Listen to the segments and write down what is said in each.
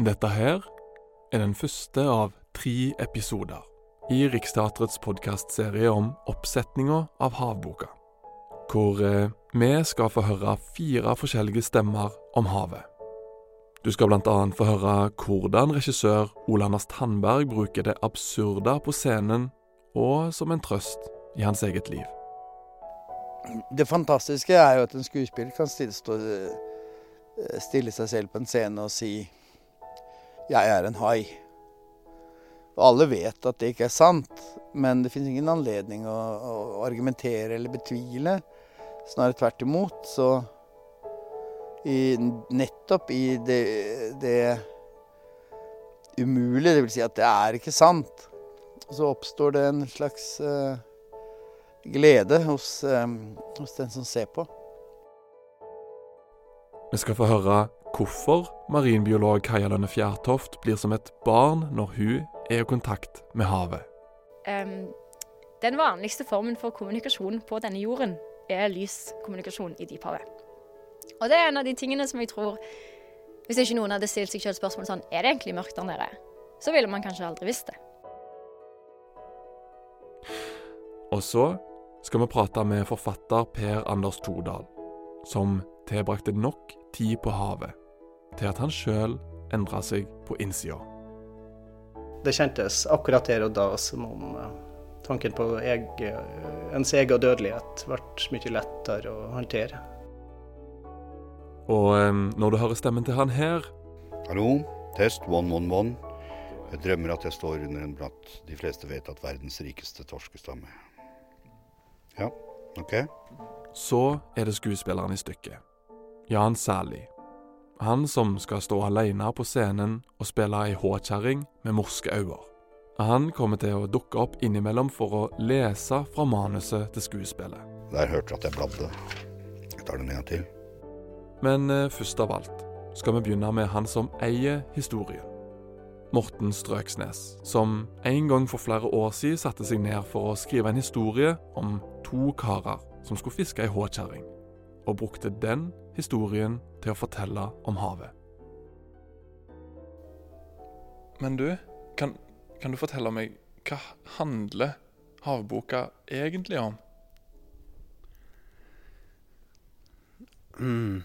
Dette her er den første av tre episoder i Riksteatrets podkastserie om oppsetninga av Havboka, hvor eh, vi skal få høre fire forskjellige stemmer om havet. Du skal annet få høre hvordan regissør Ole Anders Tandberg bruker det absurde på scenen og som en trøst i hans eget liv. Det fantastiske er jo at en skuespiller kan stille, stå, stille seg selv på en scene og si 'jeg er en hai'. Og alle vet at det ikke er sant, men det finnes ingen anledning å, å argumentere eller betvile. Snarere tvert imot. Så i, nettopp i det, det umulige, dvs. Si at det er ikke sant, så oppstår det en slags uh, glede hos, um, hos den som ser på. Vi skal få høre hvorfor marinbiolog Kaja Lønne Fjærtoft blir som et barn når hun er i kontakt med havet. Um, den vanligste formen for kommunikasjon på denne jorden er lyskommunikasjon i dyphavet. Og det er en av de tingene som jeg tror Hvis ikke noen hadde stilt seg selv spørsmål sånn Er det egentlig mørkt der nede? Så ville man kanskje aldri visst det. Og så skal vi prate med forfatter Per Anders Todal, som tilbrakte nok tid på havet til at han sjøl endra seg på innsida. Det kjentes akkurat der og da som om uh, tanken på eg, uh, ens egen dødelighet ble mye lettere å håndtere. Og um, når du hører stemmen til han her Hallo, test one, one, one. Jeg drømmer at jeg står under en bratt de fleste vet at verdens rikeste torskestamme. Ja, OK. Så er det skuespilleren i stykket. Jan Sæli. Han som skal stå alene på scenen og spille ei håkjerring med morske øyne. Han kommer til å dukke opp innimellom for å lese fra manuset til skuespillet. Der hørte du at jeg bladde. Jeg tar den en til. Men eh, først av alt skal vi begynne med han som eier historien. Morten Strøksnes, som en gang for flere år siden satte seg ned for å skrive en historie om to karer som skulle fiske ei håkjerring, og brukte den historien til å fortelle om havet. Men du, kan, kan du fortelle meg hva handler havboka egentlig om? Mm.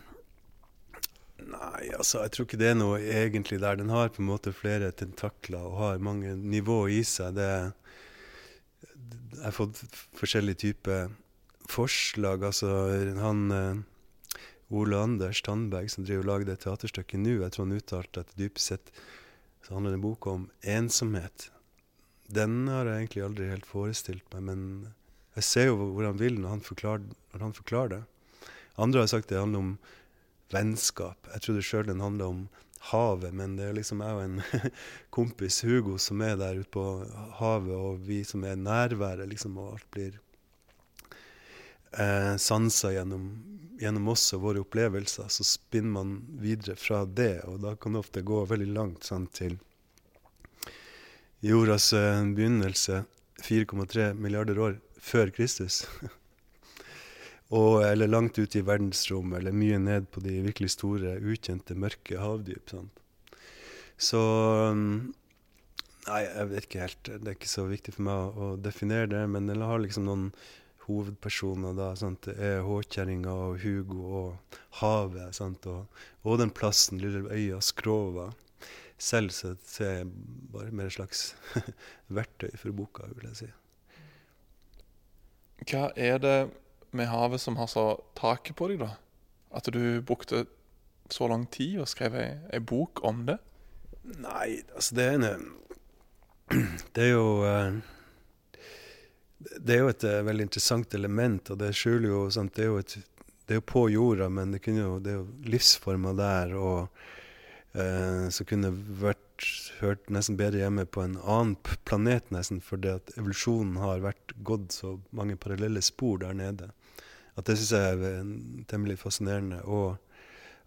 Nei, altså, jeg tror ikke det er noe egentlig der. Den har på en måte flere tentakler og har mange nivå i seg. Det, jeg har fått forskjellige typer forslag. Altså, han Ole Anders Tandberg, som driver og lager det teaterstykket nå, jeg tror han uttalte at dypest sett så handler den boka om ensomhet. Den har jeg egentlig aldri helt forestilt meg, men jeg ser jo hvor han vil når han forklarer, når han forklarer det. Andre har sagt det handler om vennskap. Jeg trodde sjøl den handla om havet, men det er liksom jeg og en kompis, Hugo, som er der ute på havet, og vi som er nærværet, liksom, og alt blir eh, sansa gjennom, gjennom og våre opplevelser. Så spinner man videre fra det, og da kan det ofte gå veldig langt sant, til jordas eh, begynnelse, 4,3 milliarder år før Kristus. Og, eller langt ute i verdensrommet, eller mye ned på de virkelig store, ukjente, mørke havdyp. Sant? Så Nei, jeg vet ikke helt. Det er ikke så viktig for meg å, definere det. Men den har liksom noen hovedpersoner. da, sant? Er håkjerringa og Hugo og havet. Sant? Og, og den plassen, lille øya Skrova. Selv så ser jeg bare mer et slags verktøy for boka, vil jeg si. Hva er det med havet som har så taket på deg, da? At du brukte så lang tid og skrev ei, ei bok om det? Nei, altså det er en Det er jo uh, Det er jo et uh, veldig interessant element, og det skjuler jo sant, det, er jo et, det er jo på jorda, men det, jo, det er jo livsformer der og eh, som kunne vært hørt nesten bedre hjemme på en annen planet, nesten, fordi at evolusjonen har vært gått så mange parallelle spor der nede. At det syns jeg er temmelig fascinerende. Og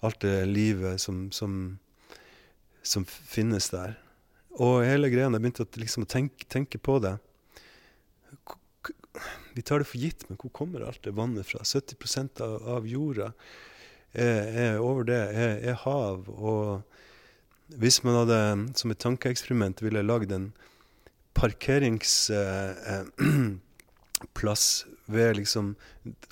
alt det livet som, som, som finnes der. Og hele greia, jeg begynte å, liksom, tenke, tenke, på det Vi tar det for gitt, men hvor kommer alt det vannet fra? 70 av, av jorda er, er, over det er, er, hav. Og Hvis man hadde, som et tankeeksperiment, ville lagd en parkeringsplass eh, ved liksom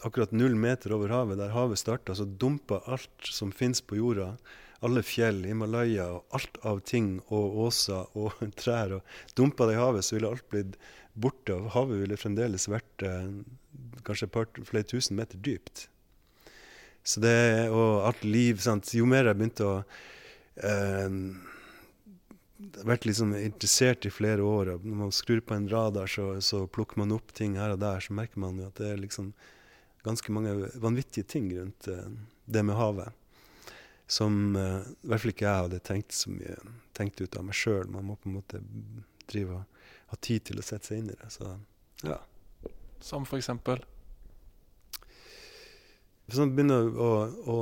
akkurat null meter over havet, der havet starta, så dumpa alt som fins på jorda, alle fjell, Himalaya og alt av ting og åser og trær, og dumpa det i havet, så ville alt blitt borte. Og havet ville fremdeles vært eh, kanskje part, flere tusen meter dypt. Så det, og alt liv sant? Jo mer jeg begynte å eh, vært liksom interessert i flere år. og Når man skrur på en radar, så, så, plukker man opp ting her og der. Så merker man jo at det er liksom ganske mange vanvittige ting rundt eh, det med havet. Som eh, i hvert fall ikke jeg hadde tenkt så mye tenkt ut av meg sjøl. Man må på en måte drive og ha tid til å sette seg inn i det. Så ja. Som for eksempel? Man begynner å, å,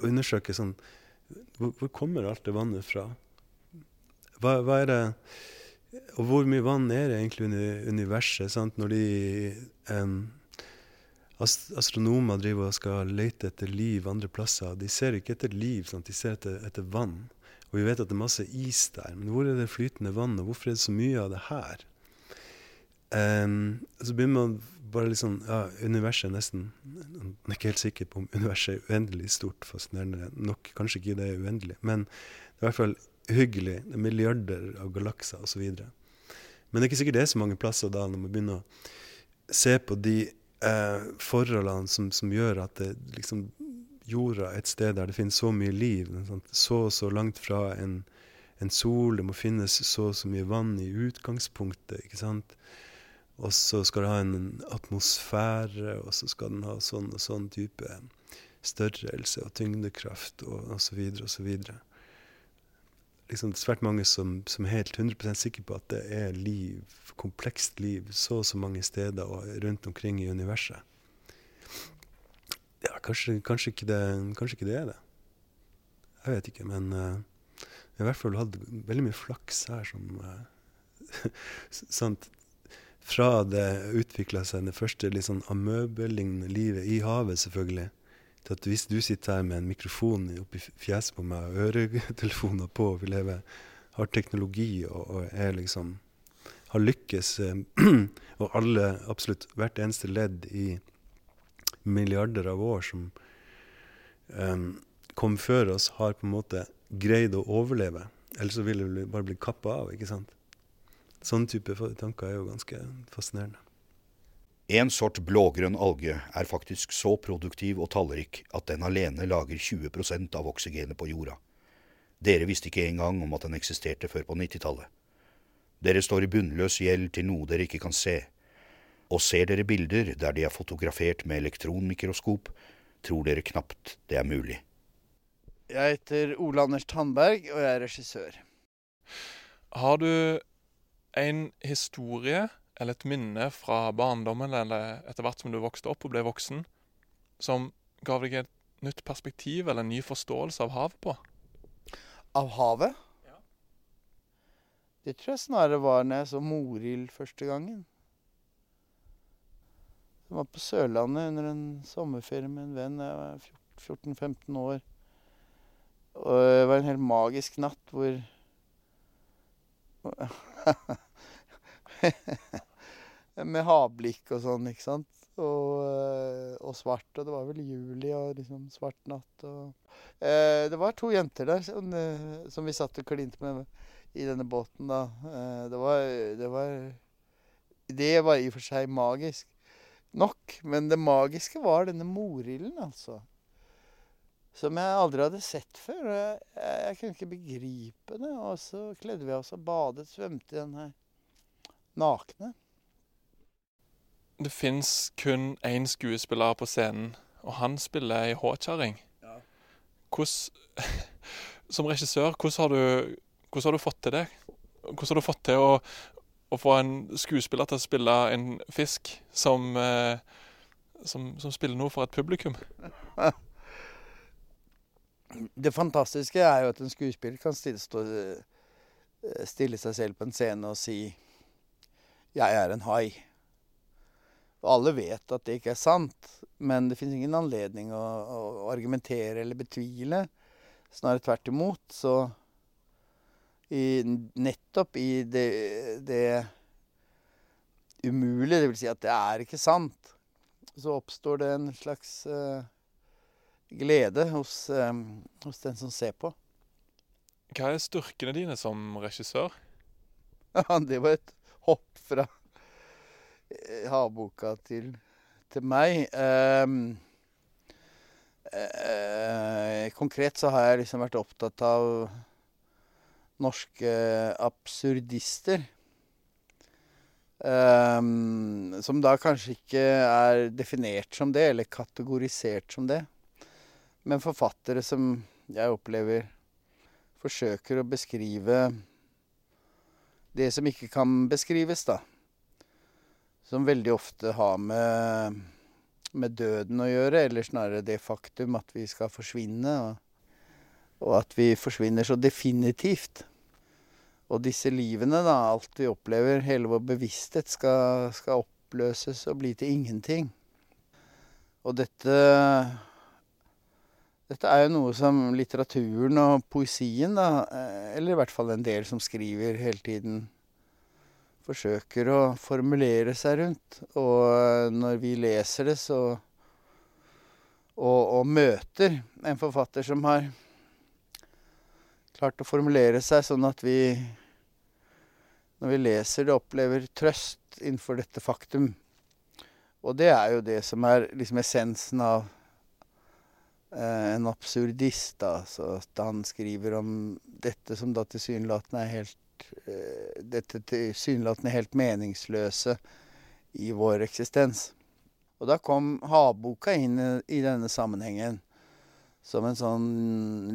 å undersøke sånn hvor, hvor kommer alt det vannet fra? Hva, hva, er det Og hvor mye vann er det egentlig i universet? Sant? Når de um, astronomer driver og skal lete etter liv andre plasser, de ser ikke etter liv, sant? de ser etter, etter, vann. Og vi vet at det er masse is der, men hvor er det flytende vann, og hvorfor er det så mye av det her? Um, så begynner man bare litt liksom Ja, universet er nesten Jeg er ikke helt sikker på om universet er uendelig stort, fascinerende nok. Kanskje ikke det er uendelig, men det er i hvert fall hyggelig. Det er milliarder av galakser osv. Men det er ikke sikkert det er så mange plasser da, når man begynner å se på de eh, forholdene som, som, gjør at det, liksom, jorda et sted der det finnes så mye liv, så og så langt fra en, en, sol, det må finnes så og så mye vann i utgangspunktet. ikke sant? Og så skal det ha en atmosfære, og så skal den ha sånn og sånn type størrelse og tyngdekraft og osv. osv liksom svært mange som, som, er helt 100 sikre på at det er liv, komplekst liv, så og så mange steder og rundt omkring i universet. Kanskje, kanskje, ikke, det, kanskje ikke, det, er det. Jeg vet ikke, men uh, jeg har i hvert fall hatt veldig mye flaks her som uh, sant, Fra det utvikla seg det første litt sånn amøbelignende livet i havet, selvfølgelig, til at hvis du sitter her med en mikrofon oppi fjeset på meg, og øretelefoner på, og vi lever, har teknologi og, og er liksom har lykkes, eh, og alle, absolutt hvert eneste ledd i milliarder av år som um, kom før oss, har på en måte greid å overleve. Ellers så ville vi bare bli kappa av. ikke sant? Sånne type tanker er jo ganske fascinerende. En sort blågrønn alge er faktisk så produktiv og tallrik at den alene lager 20% av oksygenet på jorda. Dere visste ikke engang om at den eksisterte før på 90-tallet. Dere står i bunnløs gjeld til noe dere ikke kan se. Og ser dere bilder der de er fotografert med elektronmikroskop, tror dere knapt det er mulig. Jeg heter Ole Anders Tandberg, og jeg er regissør. Har du en historie eller et minne fra barndommen eller etter hvert som du vokste opp og ble voksen, som ga deg et nytt perspektiv eller en ny forståelse av havet på? Av havet? Ja. Det tror jeg snarere var når jeg så Morild første gangen. Jeg var på Sørlandet under en sommerferie med en venn. Jeg var 14-15 år. Og det var en helt magisk natt hvor med havblikk og sånn, ikke sant. Og, eh, og, svart. Og det var vel juli og liksom svart natt. Og, eh, det var to jenter der som, eh, som vi satt og klinte med i denne båten da. Eh, det var Det var Det var i og for seg magisk nok. Men det magiske var denne morilden, altså. Som jeg aldri hadde sett før. Jeg, jeg, jeg kunne ikke begripe det. Og så kledde vi oss og badet, svømte i den her nakne det fins kun én skuespiller på scenen, og han spiller ei håkjerring. Ja. Som regissør, hvordan har, du, hvordan har, du, fått til det? Hvordan har du fått til å, å få en skuespiller til å spille en fisk som, eh, som, som spiller noe for et publikum? Det fantastiske er jo at en skuespiller kan stille, stå, eh, stille seg selv på en scene og si 'Jeg er en hai'. Og alle vet at det ikke er sant, men det finnes ingen anledning å, å argumentere eller betvile Snarere tvert imot. Så i, nettopp i det, det umulige, vil si at det er ikke sant, så oppstår det en slags uh, glede hos, um, hos, den som ser på. Hva er styrkene dine som regissør? Det var et hopp fra havboka til, til meg. Um, uh, konkret så har jeg liksom vært opptatt av norske absurdister. Um, som da kanskje ikke er definert som det, eller kategorisert som det. Men forfattere som jeg opplever forsøker å beskrive det som ikke kan beskrives, da. Som veldig ofte har med, med døden å gjøre, eller snarere det faktum at vi skal forsvinne. Og, og at vi forsvinner så definitivt. Og disse livene, da, alt vi opplever, hele vår bevissthet, skal, skal oppløses og bli til ingenting. Og dette Dette er jo noe som litteraturen og poesien, da, eh, eller i hvert fall en del som skriver hele tiden, forsøker å formulere seg rundt. Og når vi leser det, så og, og møter en forfatter som har klart å formulere seg sånn at vi, når vi leser det, opplever trøst innenfor dette faktum. Og det er jo det som er liksom essensen av eh, en absurdist, da. Så at han skriver om dette som da tilsynelatende er helt eh, Dette tilsynelatende helt meningsløse i vår eksistens. Og da kom havboka inn i, denne sammenhengen som en sånn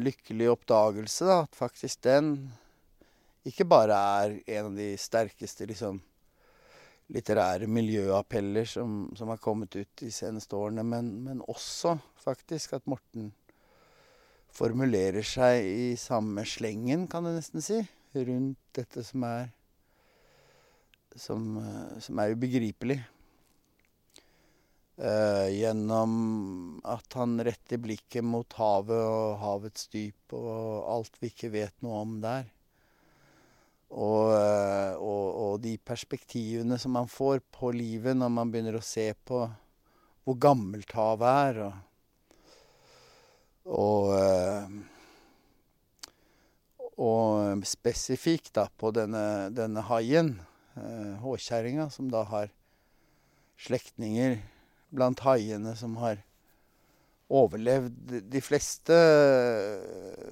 lykkelig oppdagelse, da. At faktisk den ikke bare er en av de sterkeste liksom, litterære miljøappeller som, som har kommet ut de seneste årene, men, men, også faktisk at Morten formulerer seg i samme slengen, kan du nesten si, rundt dette som er som, som er ubegripelig. Uh, gjennom at han retter blikket mot havet og havets dyp og alt vi ikke vet noe om der. Og, uh, og, og, de perspektivene som man får på livet når man begynner å se på hvor gammelt havet er. Og, og, og spesifikt da på denne, denne haien, håkjerringa, som da har slektninger blant haiene som har overlevd de fleste eh,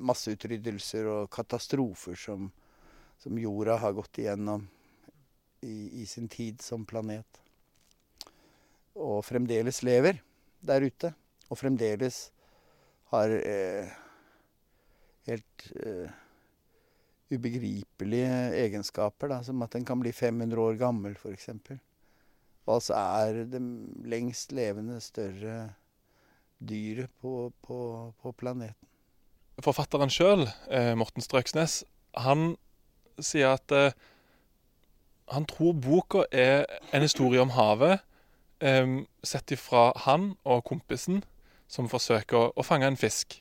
masseutryddelser og katastrofer som, som jorda har gått igjennom i, i, sin tid som planet. Og fremdeles lever der ute. Og fremdeles har eh, helt eh, ubegripelige egenskaper, da, som at den kan bli 500 år gammel, f.eks altså er det lengst levende større dyret på, på, på planeten. Forfatteren sjøl, eh, Morten Strøksnes, han sier at eh, han tror boka er en historie om havet, eh, sett ifra han og kompisen som forsøker å fange en fisk.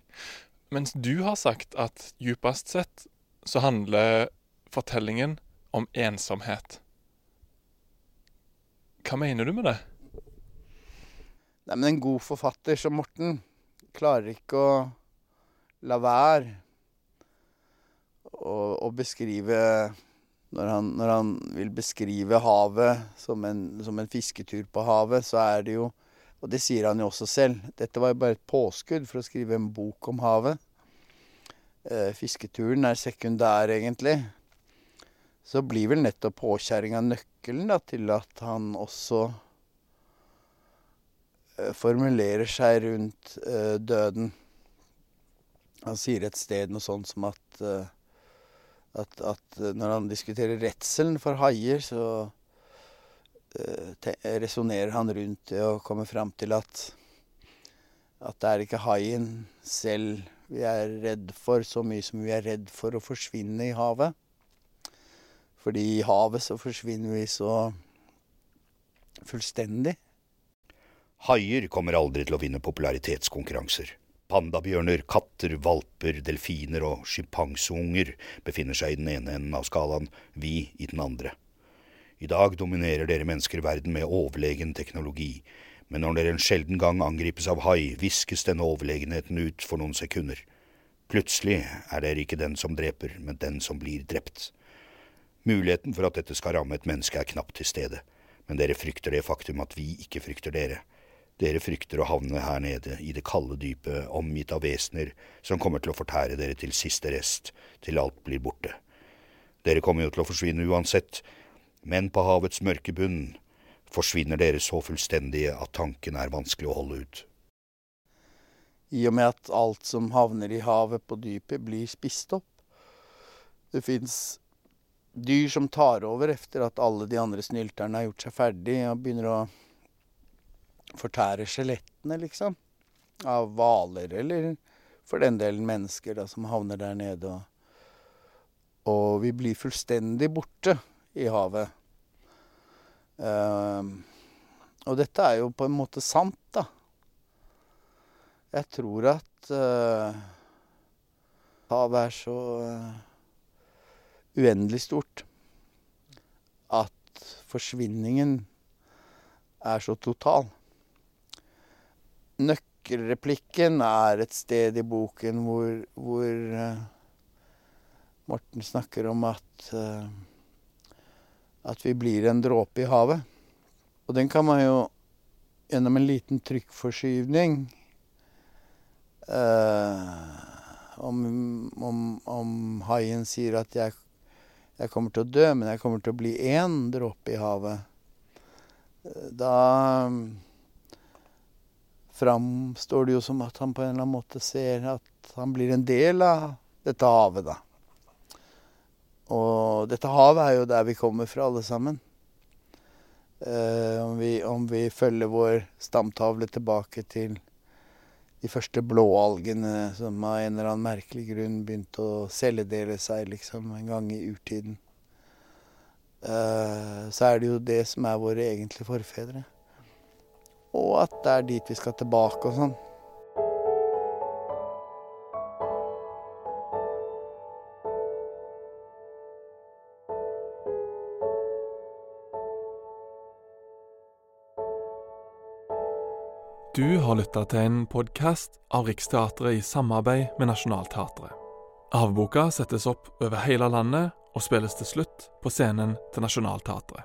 Mens du har sagt at djupest sett så handler fortellingen om ensomhet. Hva mener du med det? Nei, men En god forfatter som Morten klarer ikke å la være å, å beskrive når han, når han, vil beskrive havet som en, som en, fisketur på havet, så er det jo Og det sier han jo også selv. Dette var jo bare et påskudd for å skrive en bok om havet. Eh, fisketuren er sekundær, egentlig så blir vel nettopp påkjerringa nøkkelen da, til at han også uh, formulerer seg rundt uh, døden. Han sier et sted noe sånt som at, uh, at, at når han diskuterer redselen for haier, så uh, resonnerer han rundt det og kommer fram til at, at det er ikke haien selv vi er redd for så mye som vi er redd for å forsvinne i havet. Fordi i havet så forsvinner vi så fullstendig. Haier kommer aldri til å vinne popularitetskonkurranser. Pandabjørner, katter, valper, delfiner og sjimpanseunger befinner seg i den ene enden av skalaen, vi i den andre. I dag dominerer dere mennesker verden med overlegen teknologi, men når dere en sjelden gang angripes av hai, viskes denne overlegenheten ut for noen sekunder. Plutselig er dere ikke den som dreper, men den som blir drept. Muligheten for at dette skal ramme et menneske er knapt til stede, men dere frykter det faktum at vi ikke frykter dere. Dere frykter å havne her nede i det kalde dypet, omgitt av vesener som kommer til å fortære dere til siste rest, til alt blir borte. Dere kommer jo til å forsvinne uansett, men på havets mørke bunn forsvinner dere så fullstendige at tanken er vanskelig å holde ut. I og med at alt som havner i havet på dypet, blir spist opp. Det fins dyr som tar over etter at alle de andre snylterne har gjort seg ferdig, og begynner å fortære skjelettene, liksom. Av hvaler, eller for den delen mennesker da, som havner der nede. Og, og vi blir fullstendig borte i havet. Uh, og dette er jo på en måte sant, da. Jeg tror at uh, havet er så uh, uendelig stort at forsvinningen er så total. Nøkkelreplikken er et sted i boken hvor, hvor uh, Morten snakker om at at vi blir en dråpe i havet. Og den kan man jo gjennom en liten trykkforskyvning eh, om, om, om, haien sier at jeg, jeg, kommer til å dø, men jeg kommer til å bli én dråpe i havet, da framstår det jo som at han på en eller annen måte ser at han blir en del av dette havet, da. Og dette havet er jo der vi kommer fra, alle sammen. Eh, om, vi, om, vi, følger vår stamtavle tilbake til de første blåalgene som av en eller annen merkelig grunn begynte å celledele seg liksom en gang i urtiden, eh, så er det jo det som er våre egentlige forfedre. Og at det er dit vi skal tilbake og sånn. Du har lytta til en podkast av Riksteatret i samarbeid med Nationaltheatret. Avboka settes opp over hele landet og spilles til slutt på scenen til Nationaltheatret.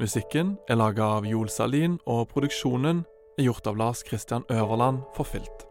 Musikken er laga av Joel Salin, og produksjonen er gjort av Lars Christian Øverland for Filt.